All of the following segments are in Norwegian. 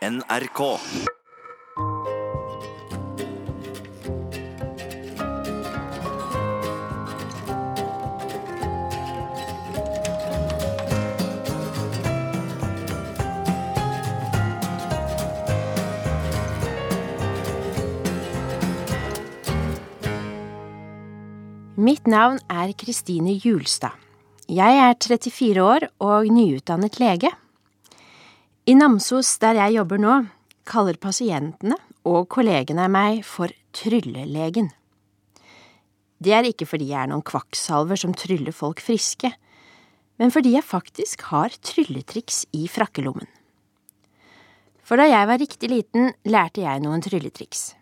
NRK. Mitt navn er Kristine Julstad. Jeg er 34 år og nyutdannet lege. I Namsos, der jeg jobber nå, kaller pasientene og kollegene meg for tryllelegen. Det er ikke fordi jeg er noen kvakksalver som tryller folk friske, men fordi jeg faktisk har trylletriks i frakkelommen. For da jeg var riktig liten, lærte jeg noen trylletriks.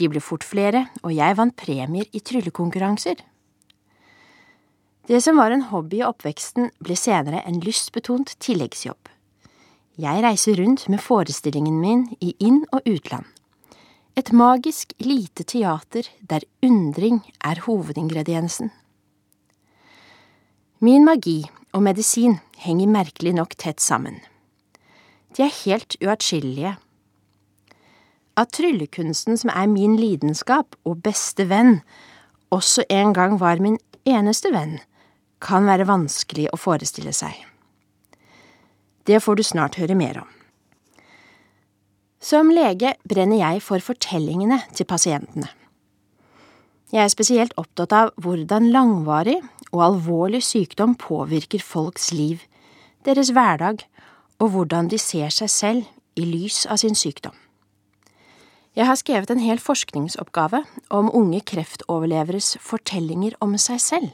De ble fort flere, og jeg vant premier i tryllekonkurranser. Det som var en hobby i oppveksten, ble senere en lystbetont tilleggsjobb. Jeg reiser rundt med forestillingen min i inn- og utland. Et magisk lite teater der undring er hovedingrediensen. Min magi og medisin henger merkelig nok tett sammen. De er helt uatskillelige. At tryllekunsten, som er min lidenskap og beste venn, også en gang var min eneste venn, kan være vanskelig å forestille seg. Det får du snart høre mer om. Som lege brenner jeg for fortellingene til pasientene. Jeg er spesielt opptatt av hvordan langvarig og alvorlig sykdom påvirker folks liv, deres hverdag og hvordan de ser seg selv i lys av sin sykdom. Jeg har skrevet en hel forskningsoppgave om unge kreftoverleveres fortellinger om seg selv.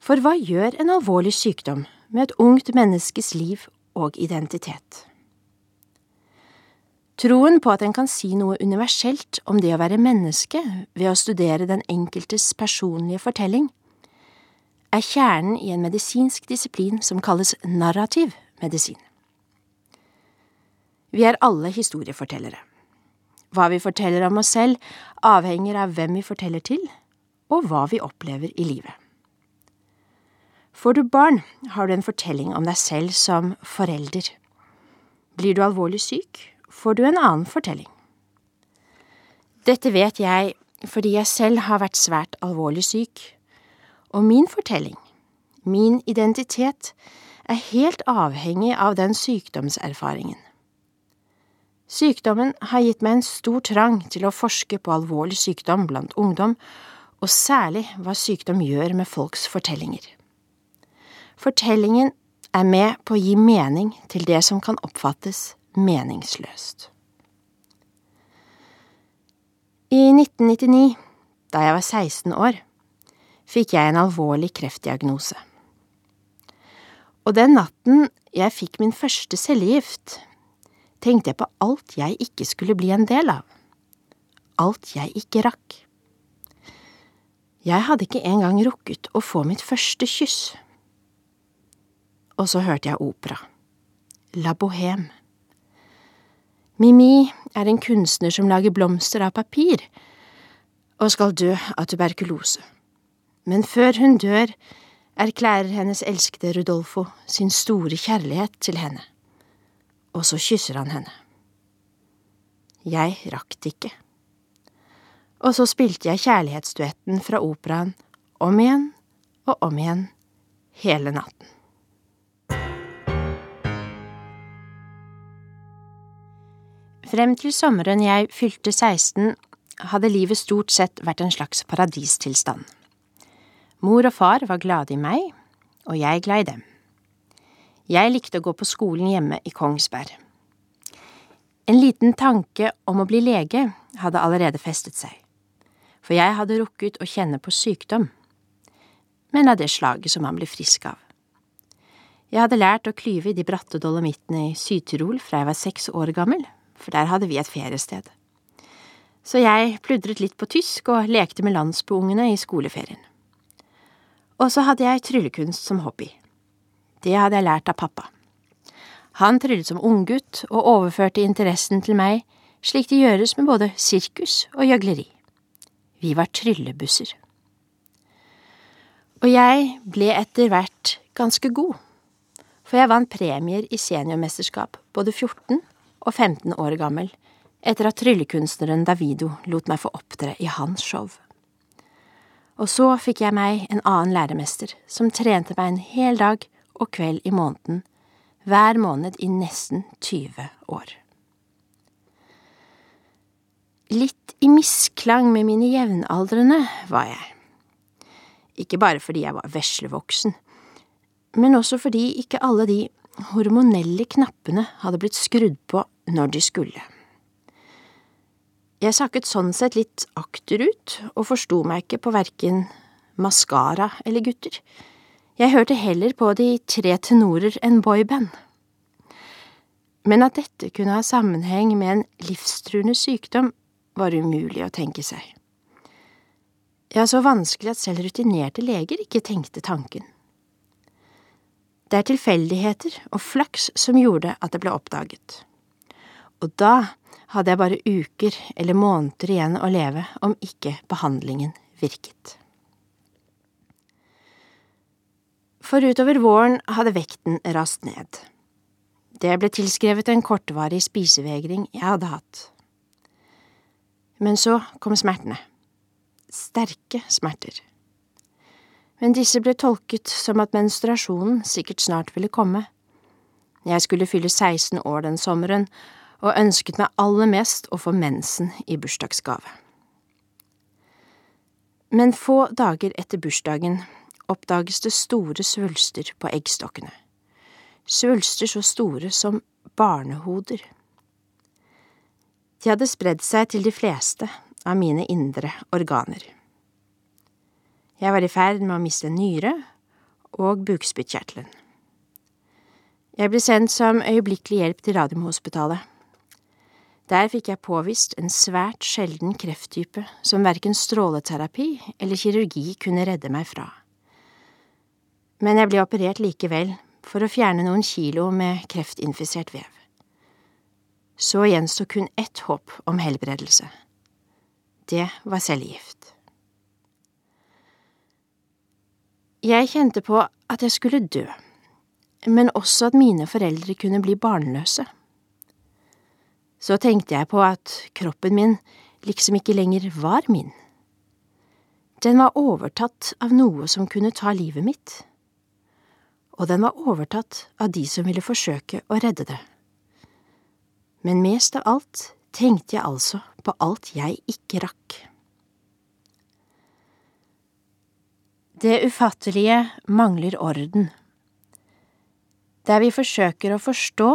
For hva gjør en alvorlig sykdom med et ungt menneskes liv og identitet? Troen på at en kan si noe universelt om det å være menneske ved å studere den enkeltes personlige fortelling, er kjernen i en medisinsk disiplin som kalles narrativ medisin. Vi er alle historiefortellere. Hva vi forteller om oss selv, avhenger av hvem vi forteller til, og hva vi opplever i livet. Får du barn, har du en fortelling om deg selv som forelder. Blir du alvorlig syk, får du en annen fortelling. Dette vet jeg fordi jeg selv har vært svært alvorlig syk, og min fortelling, min identitet, er helt avhengig av den sykdomserfaringen. Sykdommen har gitt meg en stor trang til å forske på alvorlig sykdom blant ungdom, og særlig hva sykdom gjør med folks fortellinger. Fortellingen er med på å gi mening til det som kan oppfattes meningsløst. I 1999, da jeg var 16 år, fikk jeg en alvorlig kreftdiagnose. Og den natten jeg fikk min første cellegift, tenkte jeg på alt jeg ikke skulle bli en del av, alt jeg ikke rakk. Jeg hadde ikke engang rukket å få mitt første kyss. Og så hørte jeg opera. La Bohème. Mimi er en kunstner som lager blomster av papir, og skal dø av tuberkulose. Men før hun dør, erklærer hennes elskede Rudolfo sin store kjærlighet til henne, og så kysser han henne. Jeg rakk det ikke. Og så spilte jeg kjærlighetsduetten fra operaen om igjen og om igjen hele natten. Frem til sommeren jeg fylte 16, hadde livet stort sett vært en slags paradistilstand. Mor og far var glade i meg, og jeg glad i dem. Jeg likte å gå på skolen hjemme i Kongsberg. En liten tanke om å bli lege hadde allerede festet seg, for jeg hadde rukket å kjenne på sykdom, men av det slaget som man blir frisk av. Jeg hadde lært å klyve i de bratte dolomittene i Syd-Tirol fra jeg var seks år gammel, for der hadde vi et feriested. Så jeg pludret litt på tysk og lekte med landsbyungene i skoleferien. Og så hadde jeg tryllekunst som hobby. Det hadde jeg lært av pappa. Han tryllet som unggutt og overførte interessen til meg slik det gjøres med både sirkus og gjøgleri. Vi var tryllebusser. Og jeg ble etter hvert ganske god, for jeg vant premier i seniormesterskap både 14 og 15 år gammel, etter at tryllekunstneren Davido lot meg få opptre i hans show. Og så fikk jeg meg en annen læremester, som trente meg en hel dag og kveld i måneden, hver måned i nesten 20 år. Litt i misklang med mine jevnaldrende var jeg. Ikke bare fordi jeg var veslevoksen, men også fordi ikke alle de hormonelle knappene hadde blitt skrudd på når de skulle. Jeg sakket sånn sett litt akterut og forsto meg ikke på verken maskara eller gutter. Jeg hørte heller på de tre tenorer enn boyband. Men at dette kunne ha sammenheng med en livstruende sykdom, var umulig å tenke seg. Ja, så vanskelig at selv rutinerte leger ikke tenkte tanken. Det er tilfeldigheter og flaks som gjorde at det ble oppdaget. Og da hadde jeg bare uker eller måneder igjen å leve om ikke behandlingen virket. For utover våren hadde vekten rast ned. Det ble tilskrevet en kortvarig spisevegring jeg hadde hatt. Men så kom smertene. Sterke smerter. Men disse ble tolket som at menstruasjonen sikkert snart ville komme. Jeg skulle fylle 16 år den sommeren, og ønsket meg aller mest å få mensen i bursdagsgave. Men få dager etter bursdagen oppdages det store svulster på eggstokkene. Svulster så store som barnehoder. De hadde spredd seg til de fleste av mine indre organer. Jeg var i ferd med å miste nyre og bukspyttkjertelen. Jeg ble sendt som øyeblikkelig hjelp til Radiumhospitalet. Der fikk jeg påvist en svært sjelden krefttype som verken stråleterapi eller kirurgi kunne redde meg fra. Men jeg ble operert likevel, for å fjerne noen kilo med kreftinfisert vev. Så gjensto kun ett håp om helbredelse. Det var cellegift. Jeg kjente på at jeg skulle dø, men også at mine foreldre kunne bli barnløse. Så tenkte jeg på at kroppen min liksom ikke lenger var min. Den var overtatt av noe som kunne ta livet mitt. Og den var overtatt av de som ville forsøke å redde det. Men mest av alt tenkte jeg altså på alt jeg ikke rakk. Det ufattelige mangler orden. Der vi forsøker å forstå,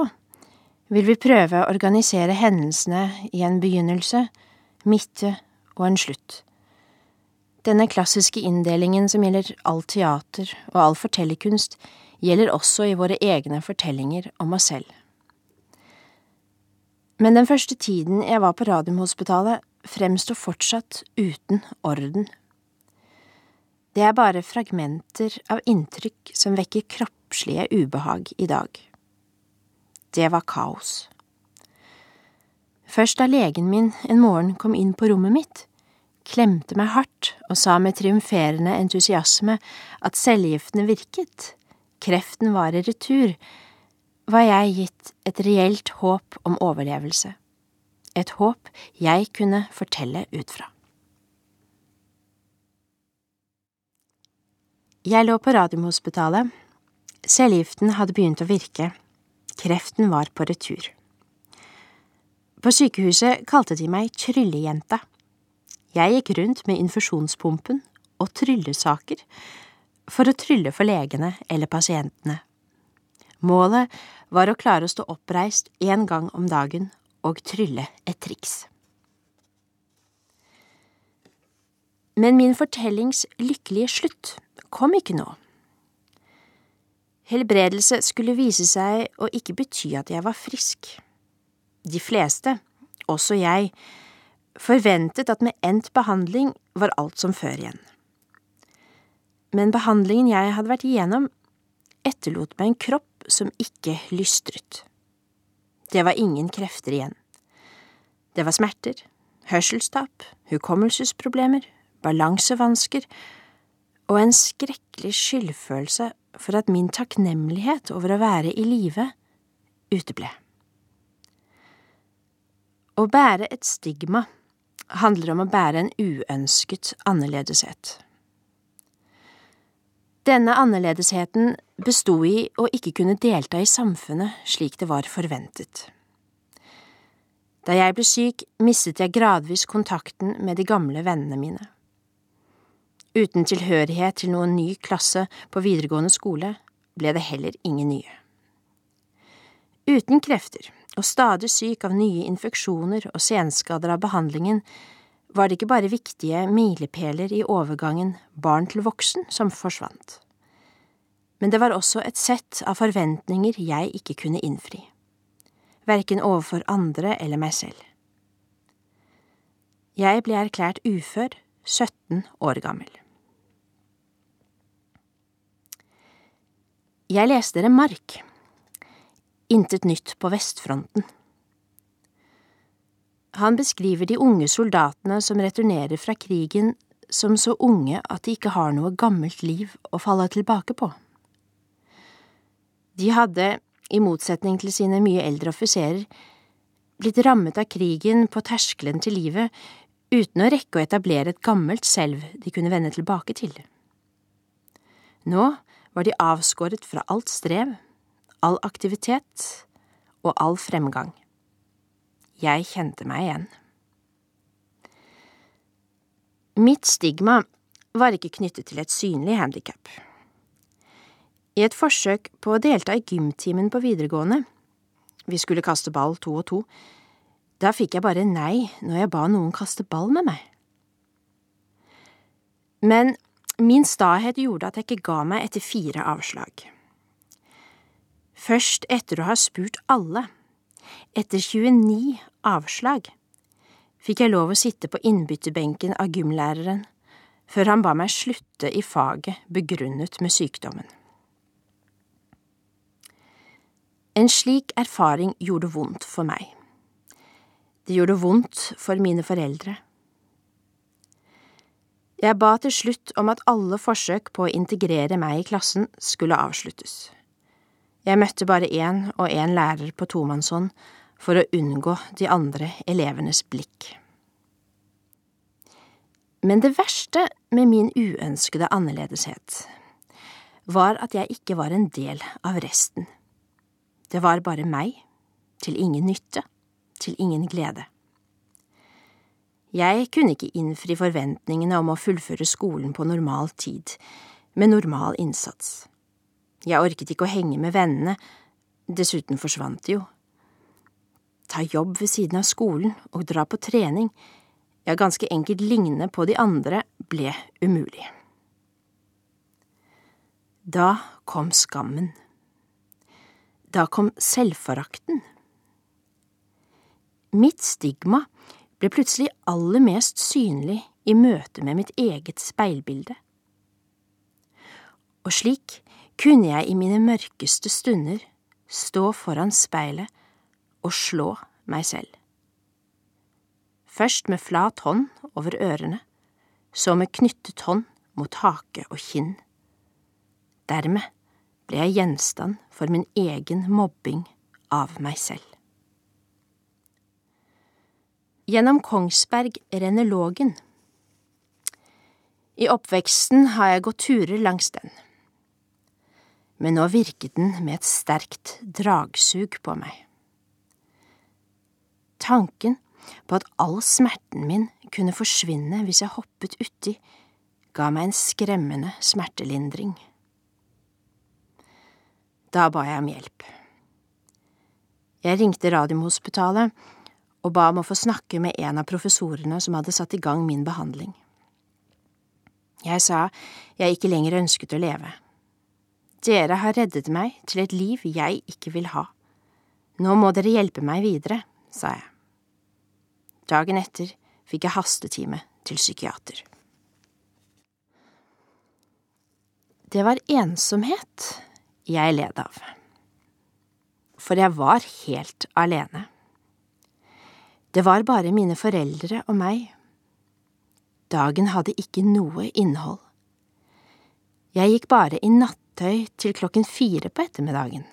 vil vi prøve å organisere hendelsene i en begynnelse, midte og en slutt. Denne klassiske inndelingen som gjelder all teater og all fortellerkunst, gjelder også i våre egne fortellinger om oss selv. Men den første tiden jeg var på Radiumhospitalet, fremstår fortsatt uten orden. Det er bare fragmenter av inntrykk som vekker kroppslige ubehag i dag det var kaos. Først da legen min en morgen kom inn på rommet mitt, klemte meg hardt og sa med triumferende entusiasme at cellegiftene virket, kreften var i retur, var jeg gitt et reelt håp om overlevelse, et håp jeg kunne fortelle ut fra. Jeg lå på Radiumhospitalet, cellegiften hadde begynt å virke Kreften var på retur. På sykehuset kalte de meg Tryllejenta. Jeg gikk rundt med infusjonspumpen og tryllesaker for å trylle for legene eller pasientene. Målet var å klare å stå oppreist én gang om dagen og trylle et triks. Men min fortellings lykkelige slutt kom ikke nå. Helbredelse skulle vise seg å ikke bety at jeg var frisk. De fleste, også jeg, forventet at med endt behandling var alt som før igjen. Men behandlingen jeg hadde vært igjennom, etterlot meg en kropp som ikke lystret. Det var ingen krefter igjen. Det var smerter, hørselstap, hukommelsesproblemer, balansevansker og en skrekkelig skyldfølelse for at min takknemlighet over å være i live uteble. Å bære et stigma handler om å bære en uønsket annerledeshet. Denne annerledesheten bestod i å ikke kunne delta i samfunnet slik det var forventet. Da jeg ble syk, mistet jeg gradvis kontakten med de gamle vennene mine. Uten tilhørighet til noen ny klasse på videregående skole ble det heller ingen nye. Uten krefter og stadig syk av nye infeksjoner og senskader av behandlingen, var det ikke bare viktige milepæler i overgangen barn til voksen som forsvant, men det var også et sett av forventninger jeg ikke kunne innfri, verken overfor andre eller meg selv. Jeg ble erklært ufør 17 år gammel. Jeg leste Remark, Intet nytt på vestfronten. Han beskriver de unge soldatene som returnerer fra krigen som så unge at de ikke har noe gammelt liv å falle tilbake på. De hadde, i motsetning til sine mye eldre offiserer, blitt rammet av krigen på terskelen til livet uten å rekke å etablere et gammelt selv de kunne vende tilbake til. Nå var de avskåret fra alt strev, all aktivitet og all fremgang. Jeg kjente meg igjen. Mitt stigma var ikke knyttet til et synlig handikap. I et forsøk på å delta i gymtimen på videregående, vi skulle kaste ball to og to, da fikk jeg bare nei når jeg ba noen kaste ball med meg. Men min stahet gjorde at jeg ikke ga meg etter fire avslag. Først etter å ha spurt alle etter 29 avslag fikk jeg lov å sitte på innbytterbenken av gymlæreren, før han ba meg slutte i faget begrunnet med sykdommen. En slik erfaring gjorde vondt for meg. Det gjorde vondt for mine foreldre. Jeg ba til slutt om at alle forsøk på å integrere meg i klassen skulle avsluttes. Jeg møtte bare én og én lærer på tomannshånd for å unngå de andre elevenes blikk. Men det verste med min uønskede annerledeshet var at jeg ikke var en del av resten. Det var bare meg, til ingen nytte, til ingen glede. Jeg kunne ikke innfri forventningene om å fullføre skolen på normal tid, med normal innsats. Jeg orket ikke å henge med vennene, dessuten forsvant de jo. Ta jobb ved siden av skolen og dra på trening, ja, ganske enkelt ligne på de andre, ble umulig. Da kom skammen. Da kom selvforakten. Mitt stigma ble plutselig aller mest synlig i møte med mitt eget speilbilde. Og slik kunne jeg i mine mørkeste stunder stå foran speilet og slå meg selv. Først med flat hånd over ørene, så med knyttet hånd mot hake og kinn. Dermed ble jeg gjenstand for min egen mobbing av meg selv. Gjennom Kongsberg renner Lågen. I oppveksten har jeg gått turer langs den men nå virket den med et sterkt dragsug på meg. Tanken på at all smerten min kunne forsvinne hvis jeg hoppet uti, ga meg en skremmende smertelindring. Da ba jeg om hjelp. Jeg ringte Radiumhospitalet og ba om å få snakke med en av professorene som hadde satt i gang min behandling. Jeg sa jeg ikke lenger ønsket å leve. Dere har reddet meg til et liv jeg ikke vil ha. Nå må dere hjelpe meg videre, sa jeg. Dagen etter fikk jeg hastetime til psykiater. Det var ensomhet jeg led av. For jeg var helt alene. Det var bare mine foreldre og meg. Dagen hadde ikke noe innhold. Jeg gikk bare i nattøy til klokken fire på ettermiddagen.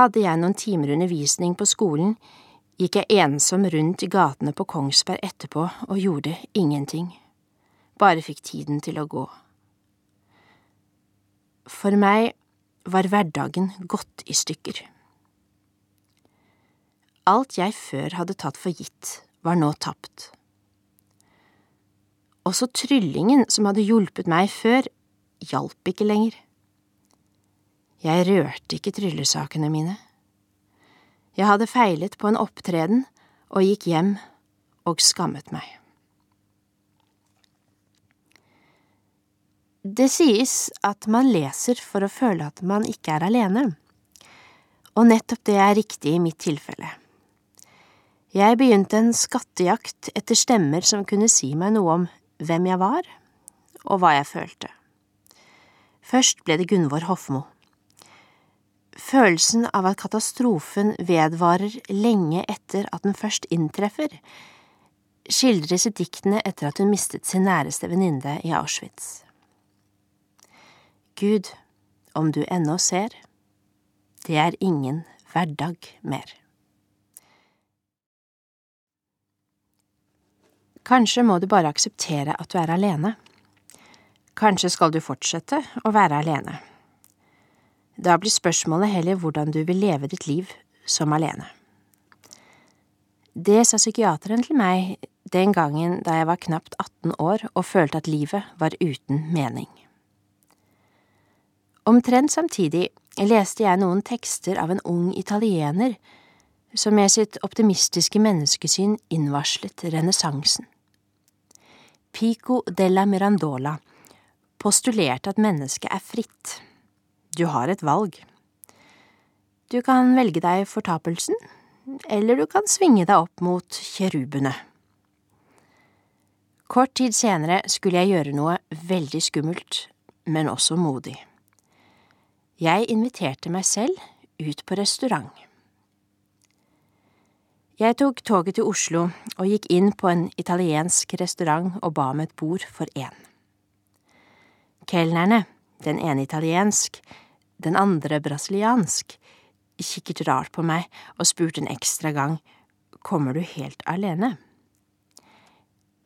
Hadde jeg noen timer undervisning på skolen, gikk jeg ensom rundt i gatene på Kongsberg etterpå og gjorde ingenting, bare fikk tiden til å gå. For meg var hverdagen gått i stykker. Alt jeg før hadde tatt for gitt, var nå tapt. Også tryllingen som hadde hjulpet meg før, hjalp ikke lenger. Jeg rørte ikke tryllesakene mine. Jeg hadde feilet på en opptreden og gikk hjem og skammet meg. Det sies at man leser for å føle at man ikke er alene, og nettopp det er riktig i mitt tilfelle. Jeg begynte en skattejakt etter stemmer som kunne si meg noe om hvem jeg var, og hva jeg følte. Først ble det Gunvor Hofmo. Følelsen av at katastrofen vedvarer lenge etter at den først inntreffer, skildres i diktene etter at hun mistet sin næreste venninne i Auschwitz. Gud, om du ennå ser, det er ingen hverdag mer. Kanskje må du bare akseptere at du er alene. Kanskje skal du fortsette å være alene. Da blir spørsmålet heller hvordan du vil leve ditt liv som alene. Det sa psykiateren til meg den gangen da jeg var knapt 18 år og følte at livet var uten mening. Omtrent samtidig leste jeg noen tekster av en ung italiener som med sitt optimistiske menneskesyn innvarslet renessansen. Pico della Mirandola postulerte at mennesket er fritt. Du har et valg. Du kan velge deg fortapelsen, eller du kan svinge deg opp mot kjerubene. Kort tid senere skulle jeg gjøre noe veldig skummelt, men også modig. Jeg inviterte meg selv ut på restaurant. Jeg tok toget til Oslo og gikk inn på en italiensk restaurant og ba om et bord for én. Kelnerne, den ene italiensk, den andre brasiliansk, kikket rart på meg og spurte en ekstra gang, kommer du helt alene?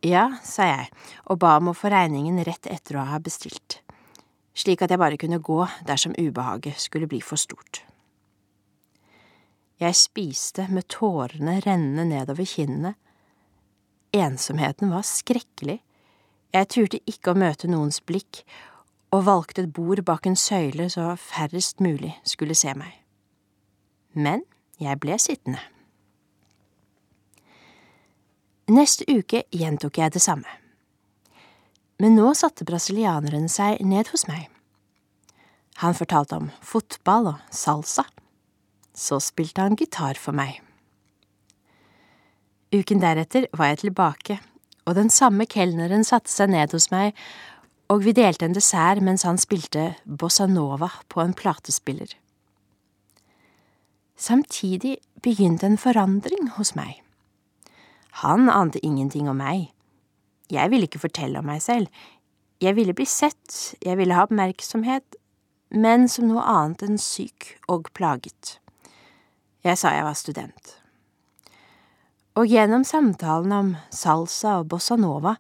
Ja, sa jeg og ba om å få regningen rett etter å ha bestilt, slik at jeg bare kunne gå dersom ubehaget skulle bli for stort. Jeg spiste med tårene rennende nedover kinnene. Ensomheten var skrekkelig. Jeg turte ikke å møte noens blikk, og valgte et bord bak en søyle så færrest mulig skulle se meg. Men jeg ble sittende. Neste uke gjentok jeg det samme. Men nå satte brasilianeren seg ned hos meg. Han fortalte om fotball og salsa. Så spilte han gitar for meg. Uken deretter var jeg tilbake, og den samme kelneren satte seg ned hos meg, og vi delte en dessert mens han spilte bossa nova på en platespiller. Samtidig begynte en forandring hos meg. Han ante ingenting om meg. Jeg ville ikke fortelle om meg selv. Jeg ville bli sett, jeg ville ha oppmerksomhet, men som noe annet enn syk og plaget. Jeg sa jeg var student. Og gjennom samtalen om salsa og bossa nova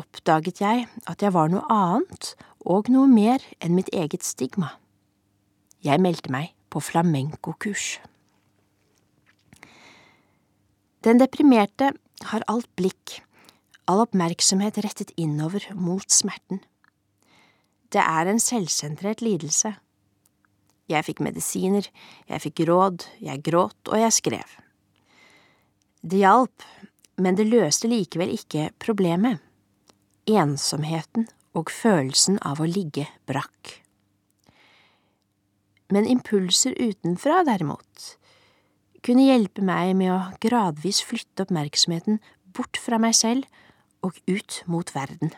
oppdaget jeg at jeg var noe annet og noe mer enn mitt eget stigma. Jeg meldte meg på flamenco-kurs. Den deprimerte har alt blikk, all oppmerksomhet rettet innover mot smerten. Det er en selvsentrert lidelse jeg fikk medisiner, jeg fikk råd, jeg gråt og jeg skrev. Det hjalp, men det løste likevel ikke problemet. Ensomheten og følelsen av å ligge brakk. Men impulser utenfra, derimot, kunne hjelpe meg med å gradvis flytte oppmerksomheten bort fra meg selv og ut mot verden.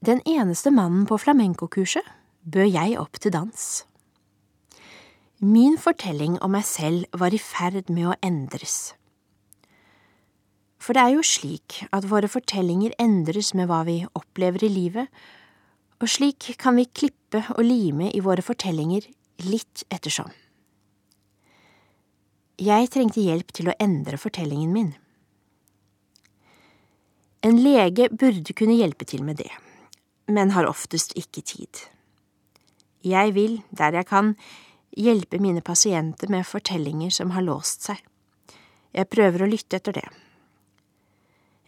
Den eneste mannen på flamencokurset bød jeg opp til dans. Min fortelling om meg selv var i ferd med å endres. For det er jo slik at våre fortellinger endres med hva vi opplever i livet, og slik kan vi klippe og lime i våre fortellinger litt ettersom. Jeg trengte hjelp til å endre fortellingen min. En lege burde kunne hjelpe til med det, men har oftest ikke tid. Jeg vil, der jeg kan, hjelpe mine pasienter med fortellinger som har låst seg. Jeg prøver å lytte etter det.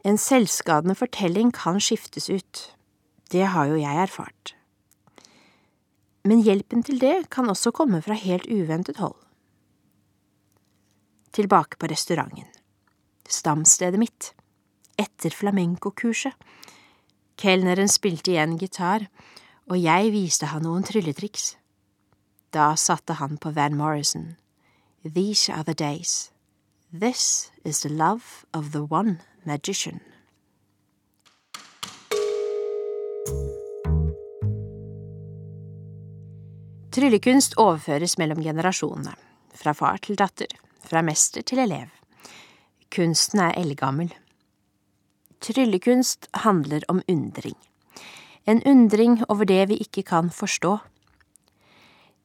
En selvskadende fortelling kan skiftes ut, det har jo jeg erfart. Men hjelpen til det kan også komme fra helt uventet hold. Tilbake på restauranten. Stamstedet mitt. Etter flamencokurset. Kelneren spilte igjen gitar, og jeg viste han noen trylletriks. Da satte han på Van Morrison. These are the days. This is the love of the one magician. Tryllekunst overføres mellom generasjonene, fra far til datter, fra mester til elev. Kunsten er eldgammel. Tryllekunst handler om undring. En undring over det vi ikke kan forstå.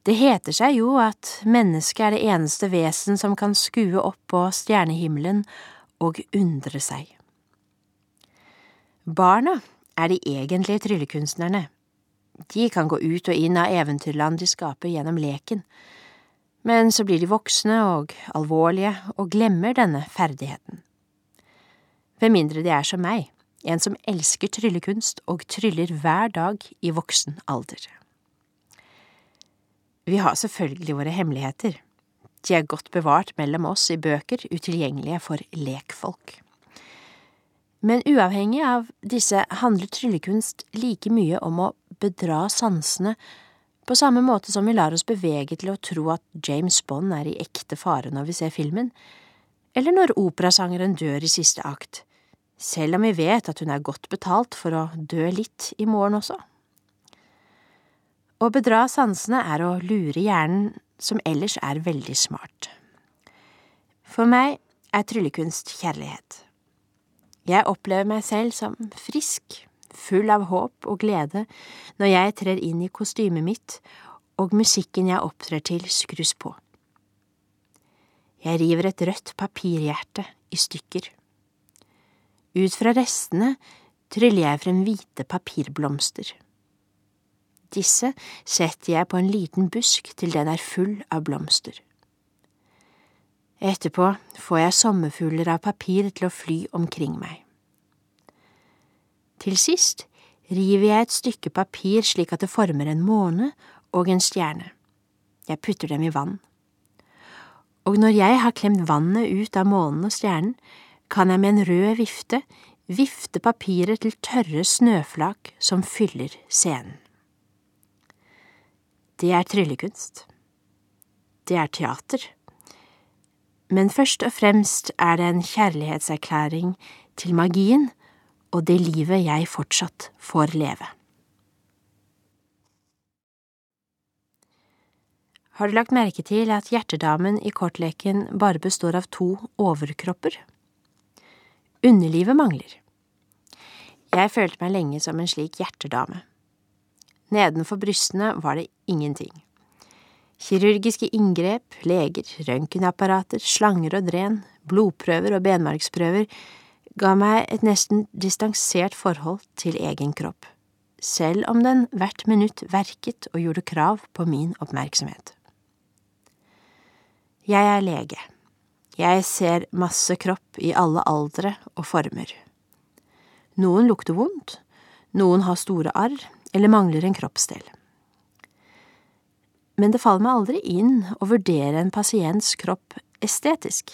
Det heter seg jo at mennesket er det eneste vesen som kan skue opp på stjernehimmelen og undre seg. Barna er de egentlige tryllekunstnerne. De kan gå ut og inn av eventyrland de skaper gjennom leken, men så blir de voksne og alvorlige og glemmer denne ferdigheten. Ved mindre de er som meg, en som elsker tryllekunst og tryller hver dag i voksen alder. Vi har selvfølgelig våre hemmeligheter. De er godt bevart mellom oss i bøker utilgjengelige for lekfolk. Men uavhengig av disse handler tryllekunst like mye om å bedra sansene på samme måte som vi lar oss bevege til å tro at James Bond er i ekte fare når vi ser filmen, eller når operasangeren dør i siste akt, selv om vi vet at hun er godt betalt for å dø litt i morgen også. Å bedra sansene er å lure hjernen, som ellers er veldig smart. For meg er tryllekunst kjærlighet. Jeg opplever meg selv som frisk, full av håp og glede når jeg trer inn i kostymet mitt og musikken jeg opptrer til, skrus på. Jeg river et rødt papirhjerte i stykker. Ut fra restene tryller jeg frem hvite papirblomster. Disse setter jeg på en liten busk til den er full av blomster. Etterpå får jeg sommerfugler av papir til å fly omkring meg. Til sist river jeg et stykke papir slik at det former en måne og en stjerne. Jeg putter dem i vann. Og når jeg har klemt vannet ut av månen og stjernen, kan jeg med en rød vifte vifte papiret til tørre snøflak som fyller scenen det er tryllekunst. Det er teater. Men først og fremst er det en kjærlighetserklæring til magien og det livet jeg fortsatt får leve. Har du lagt merke til at hjertedamen i kortleken bare består av to overkropper? Underlivet mangler. Jeg følte meg lenge som en slik hjertedame. Nedenfor brystene var det ingenting. Kirurgiske inngrep, leger, røntgenapparater, slanger og dren, blodprøver og benmargsprøver ga meg et nesten distansert forhold til egen kropp, selv om den hvert minutt verket og gjorde krav på min oppmerksomhet. Jeg er lege. Jeg ser masse kropp i alle aldre og former. Noen lukter vondt, noen har store arr, eller mangler en kroppsdel. Men det faller meg aldri inn å vurdere en pasients kropp estetisk.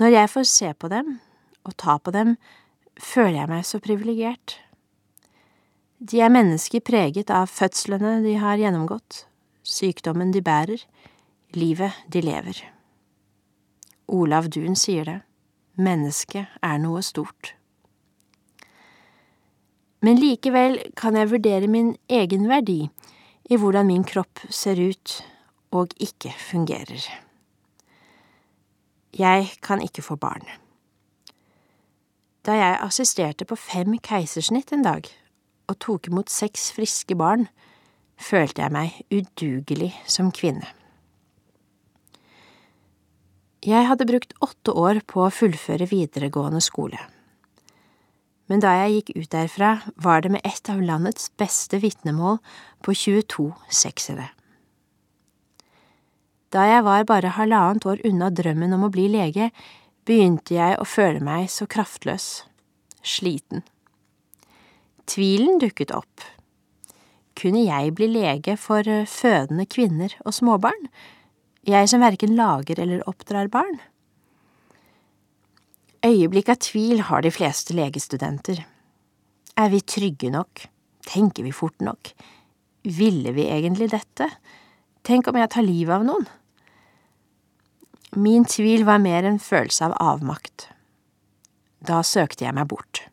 Når jeg får se på dem og ta på dem, føler jeg meg så privilegert. De er mennesker preget av fødslene de har gjennomgått, sykdommen de bærer, livet de lever. Olav Duun sier det, mennesket er noe stort men likevel kan jeg vurdere min egen verdi i hvordan min kropp ser ut og ikke fungerer. Jeg kan ikke få barn. Da jeg assisterte på fem keisersnitt en dag og tok imot seks friske barn, følte jeg meg udugelig som kvinne. Jeg hadde brukt åtte år på å fullføre videregående skole. Men da jeg gikk ut derfra, var det med et av landets beste vitnemål på 22 seksere. Da jeg var bare halvannet år unna drømmen om å bli lege, begynte jeg å føle meg så kraftløs, sliten. Tvilen dukket opp. Kunne jeg bli lege for eh, fødende kvinner og småbarn, jeg som verken lager eller oppdrar barn? Øyeblikk av tvil har de fleste legestudenter. Er vi trygge nok? Tenker vi fort nok? Ville vi egentlig dette? Tenk om jeg tar livet av noen? Min tvil var mer en følelse av avmakt. Da søkte jeg meg bort,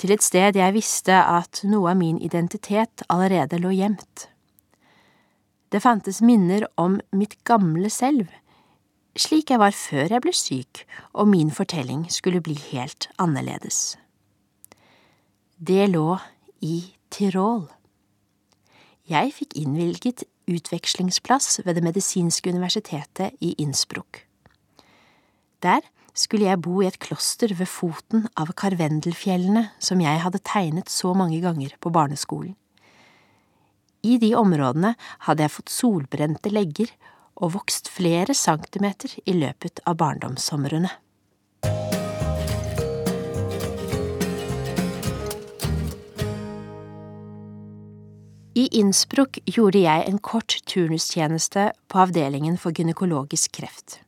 til et sted jeg visste at noe av min identitet allerede lå gjemt. Det fantes minner om mitt gamle selv, slik jeg var før jeg ble syk og min fortelling skulle bli helt annerledes. Det lå i Tirol. Jeg fikk innvilget utvekslingsplass ved Det medisinske universitetet i Innsbruck. Der skulle jeg bo i et kloster ved foten av Karvendelfjellene som jeg hadde tegnet så mange ganger på barneskolen. I de områdene hadde jeg fått solbrente legger og vokst flere centimeter i løpet av barndomssomrene. I Innsbruck gjorde jeg en kort turnustjeneste på avdelingen for gynekologisk kreft.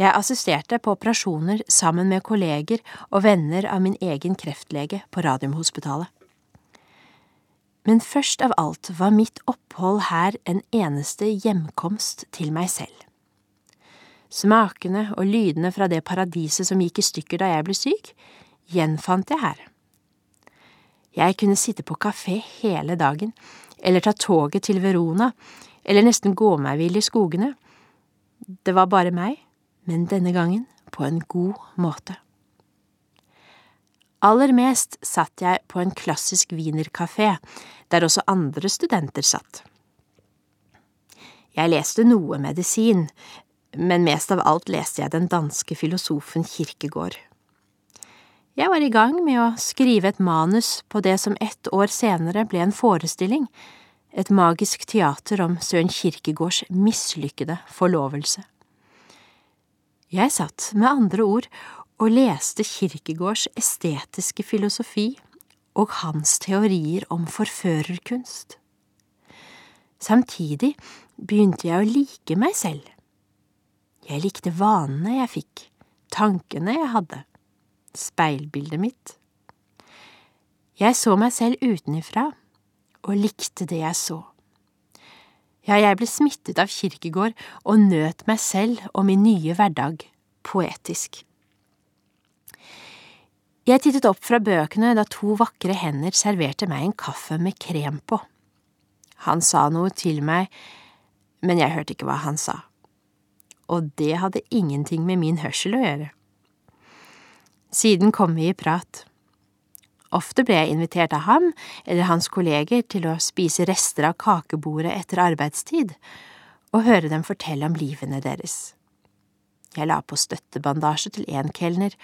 Jeg assisterte på operasjoner sammen med kolleger og venner av min egen kreftlege på Radiumhospitalet. Men først av alt var mitt opphold her en eneste hjemkomst til meg selv. Smakene og lydene fra det paradiset som gikk i stykker da jeg ble syk, gjenfant jeg her. Jeg kunne sitte på kafé hele dagen, eller ta toget til Verona, eller nesten gå meg vill i skogene. Det var bare meg, men denne gangen på en god måte. Aller mest satt jeg på en klassisk wienerkafé, der også andre studenter satt. Jeg leste noe medisin, men mest av alt leste jeg den danske filosofen Kirkegård. Jeg var i gang med å skrive et manus på det som ett år senere ble en forestilling, et magisk teater om Søren Kirkegårds mislykkede forlovelse. Jeg satt med andre ord og leste Kirkegårds estetiske filosofi og hans teorier om forførerkunst. Samtidig begynte jeg å like meg selv. Jeg likte vanene jeg fikk, tankene jeg hadde speilbildet mitt. Jeg så meg selv utenifra og likte det jeg så. Ja, jeg ble smittet av Kirkegård og nøt meg selv og min nye hverdag poetisk. Jeg tittet opp fra bøkene da to vakre hender serverte meg en kaffe med krem på. Han sa noe til meg, men jeg hørte ikke hva han sa, og det hadde ingenting med min hørsel å gjøre. Siden kom vi i prat. Ofte ble jeg invitert av ham eller hans kolleger til å spise rester av kakebordet etter arbeidstid og høre dem fortelle om livene deres. Jeg la på støttebandasje til én kelner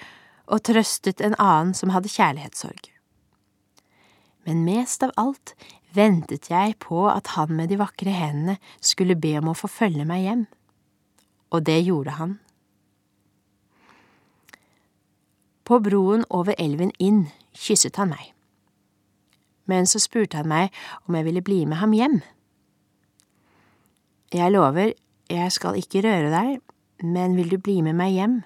og trøstet en annen som hadde kjærlighetssorg. Men mest av alt ventet jeg på at han med de vakre hendene skulle be om å få følge meg hjem, og det gjorde han. På broen over elven inn kysset han meg. Men så spurte han meg om jeg ville bli med ham hjem. Jeg lover, jeg skal ikke røre deg, men vil du bli med meg hjem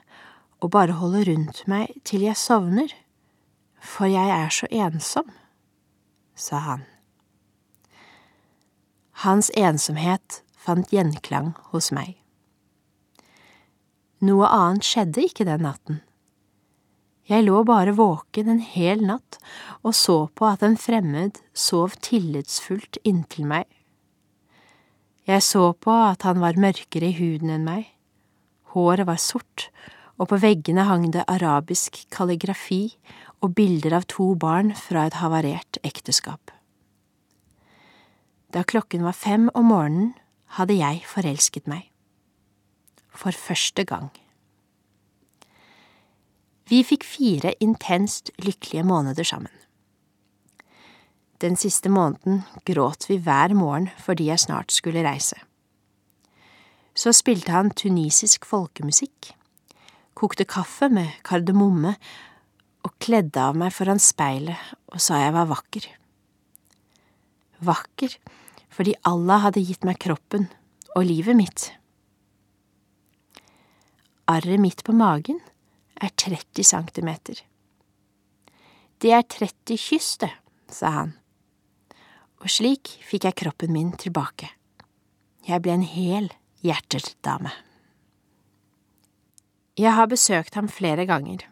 og bare holde rundt meg til jeg sovner, for jeg er så ensom, sa han. Hans ensomhet fant gjenklang hos meg. Noe annet skjedde ikke den natten. Jeg lå bare våken en hel natt og så på at en fremmed sov tillitsfullt inntil meg. Jeg så på at han var mørkere i huden enn meg, håret var sort, og på veggene hang det arabisk kalligrafi og bilder av to barn fra et havarert ekteskap. Da klokken var fem om morgenen, hadde jeg forelsket meg. For første gang. Vi fikk fire intenst lykkelige måneder sammen. Den siste måneden gråt vi hver morgen fordi jeg snart skulle reise. Så spilte han tunisisk folkemusikk, kokte kaffe med kardemomme og kledde av meg foran speilet og sa jeg var vakker. Vakker fordi Allah hadde gitt meg kroppen og livet mitt. Arret mitt på magen er 30 centimeter. Det er 30 kyss, det, sa han. Og slik fikk jeg kroppen min tilbake. Jeg ble en hel hjertet dame. Jeg har besøkt ham flere ganger,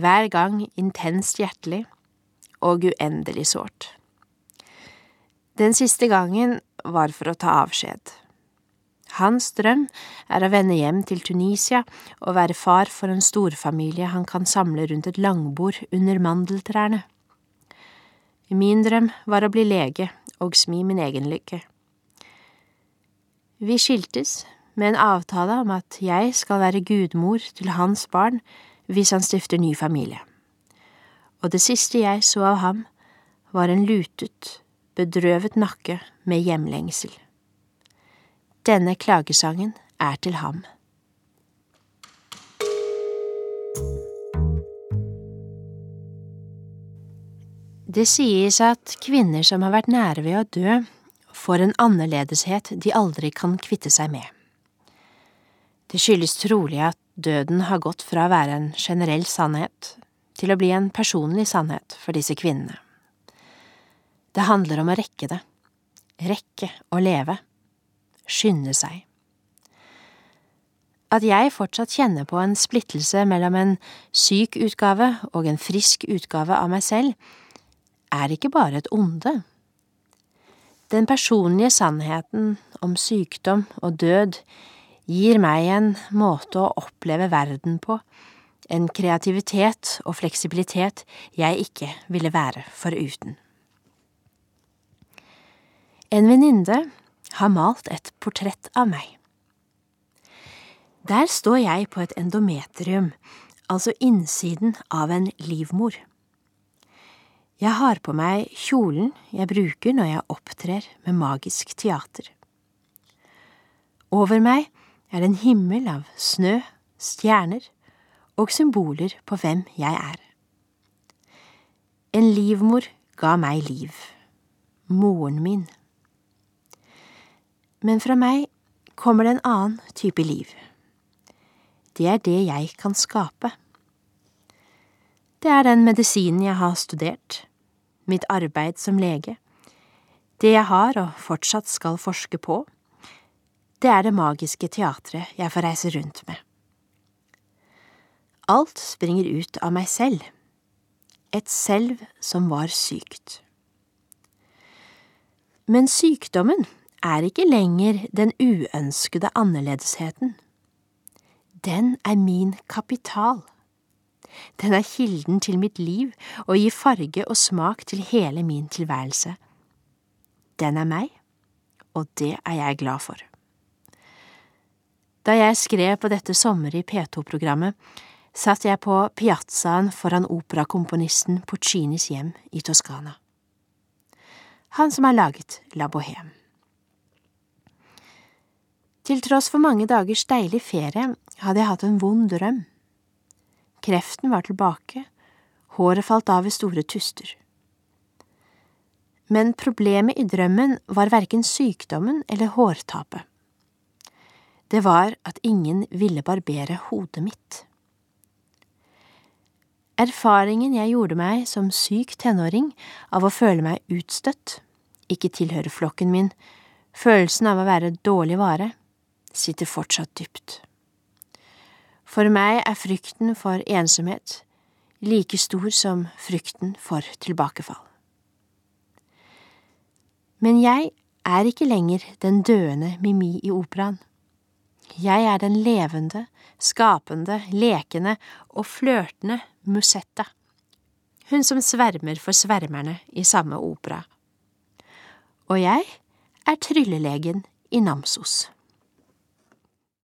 hver gang intenst hjertelig og uendelig sårt. Den siste gangen var for å ta avskjed. Hans drøm er å vende hjem til Tunisia og være far for en storfamilie han kan samle rundt et langbord under mandeltrærne. Min drøm var å bli lege og smi min egen lykke. Vi skiltes med en avtale om at jeg skal være gudmor til hans barn hvis han stifter ny familie. Og det siste jeg så av ham, var en lutet, bedrøvet nakke med hjemlengsel. Denne klagesangen er til ham. Det sies at kvinner som har vært nære ved å dø, får en annerledeshet de aldri kan kvitte seg med. Det skyldes trolig at døden har gått fra å være en generell sannhet til å bli en personlig sannhet for disse kvinnene. Det handler om å rekke det, rekke å leve skynde seg. At jeg fortsatt kjenner på en splittelse mellom en syk utgave og en frisk utgave av meg selv, er ikke bare et onde. Den personlige sannheten om sykdom og død gir meg en måte å oppleve verden på, en kreativitet og fleksibilitet jeg ikke ville være foruten. En venninne har malt et portrett av meg. Der står jeg på et endometrium, altså innsiden av en livmor. Jeg har på meg kjolen jeg bruker når jeg opptrer med magisk teater. Over meg er en himmel av snø, stjerner og symboler på hvem jeg er. En livmor ga meg liv, moren min men fra meg kommer det en annen type liv. Det er det jeg kan skape. Det er den medisinen jeg har studert, mitt arbeid som lege, det jeg har og fortsatt skal forske på, det er det magiske teatret jeg får reise rundt med. Alt springer ut av meg selv, et selv som var sykt. Men sykdommen er ikke lenger den uønskede annerledesheten. Den er min kapital. Den er kilden til mitt liv og gir farge og smak til hele min tilværelse. Den er meg, og det er jeg glad for. Da jeg skrev på dette sommer i P2-programmet, satt jeg på piazzaen foran operakomponisten Puccinis hjem i Toskana. Han som har laget La Bohème. Til tross for mange dagers deilig ferie hadde jeg hatt en vond drøm. Kreften var tilbake, håret falt av i store tuster. Men problemet i drømmen var verken sykdommen eller hårtapet. Det var at ingen ville barbere hodet mitt. Erfaringen jeg gjorde meg som syk tenåring av å føle meg utstøtt, ikke tilhøre flokken min, følelsen av å være dårlig vare, sitter fortsatt dypt. For meg er frykten for ensomhet like stor som frykten for tilbakefall. Men jeg er ikke lenger den døende Mimi i operaen. Jeg er den levende, skapende, lekende og flørtende Musetta, hun som svermer for svermerne i samme opera. Og jeg er tryllelegen i Namsos.